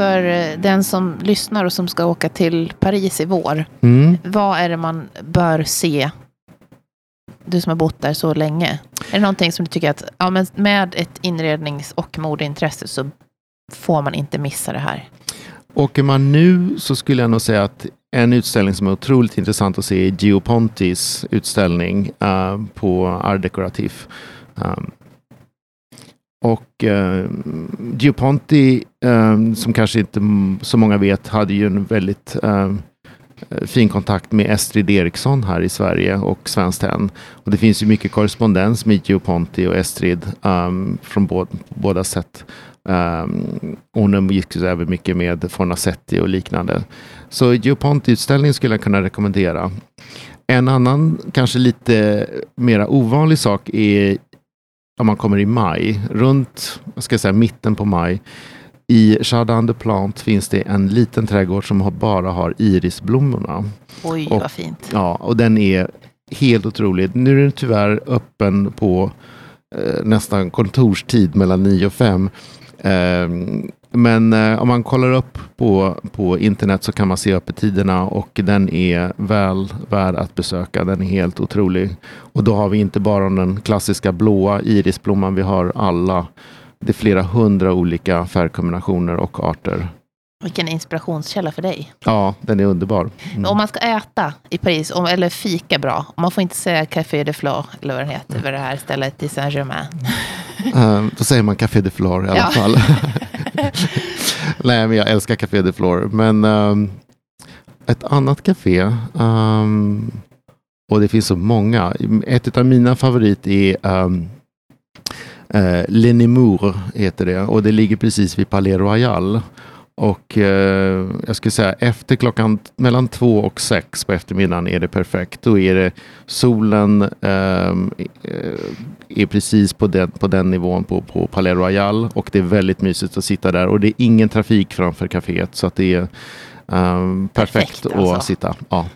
för eh, den som lyssnar och som ska åka till Paris i vår. Mm. Vad är det man bör se? Du som har bott där så länge. Är det någonting som du tycker att ja, men med ett inrednings och modeintresse så får man inte missa det här? Åker man nu så skulle jag nog säga att en utställning som är otroligt intressant att se är Gio Pontis utställning eh, på Art Decoratif. Um, och eh, Gioponti, eh, som kanske inte så många vet, hade ju en väldigt eh, fin kontakt med Estrid Eriksson här i Sverige och Svenskt Tenn. Och det finns ju mycket korrespondens med Gioponti och Estrid um, från båda, båda sätt. Um, hon umgicks även mycket med Fornasetti och liknande. Så Gioponti-utställningen skulle jag kunna rekommendera. En annan, kanske lite mera ovanlig sak är om man kommer i maj, runt ska säga, mitten på maj. I Jardin de Plant finns det en liten trädgård som bara har irisblommorna. Oj, och, vad fint. Ja, och den är helt otrolig. Nu är den tyvärr öppen på eh, nästan kontorstid mellan 9 och 5. Eh, men eh, om man kollar upp på, på internet så kan man se öppettiderna och den är väl värd att besöka. Den är helt otrolig. Och då har vi inte bara den klassiska blåa irisblomman, vi har alla. Det är flera hundra olika färgkombinationer och arter. Vilken inspirationskälla för dig. Ja, den är underbar. Mm. Om man ska äta i Paris, om, eller fika bra, man får inte säga Café de Flore, eller vad det heter, vid det här stället i Saint-Germain. Uh, då säger man Café de Flore i alla ja. fall. Nej, men jag älskar Café de Flor. Men um, ett annat café, um, och det finns så många. Ett av mina favoriter är um, uh, Le heter det. Och det ligger precis vid Palais Royal. Och eh, jag skulle säga efter klockan mellan två och sex på eftermiddagen är det perfekt. Då är det solen eh, är precis på den, på den nivån på, på Palais Royal och det är väldigt mysigt att sitta där och det är ingen trafik framför kaféet så att det är eh, perfekt, perfekt alltså. att sitta. Ja.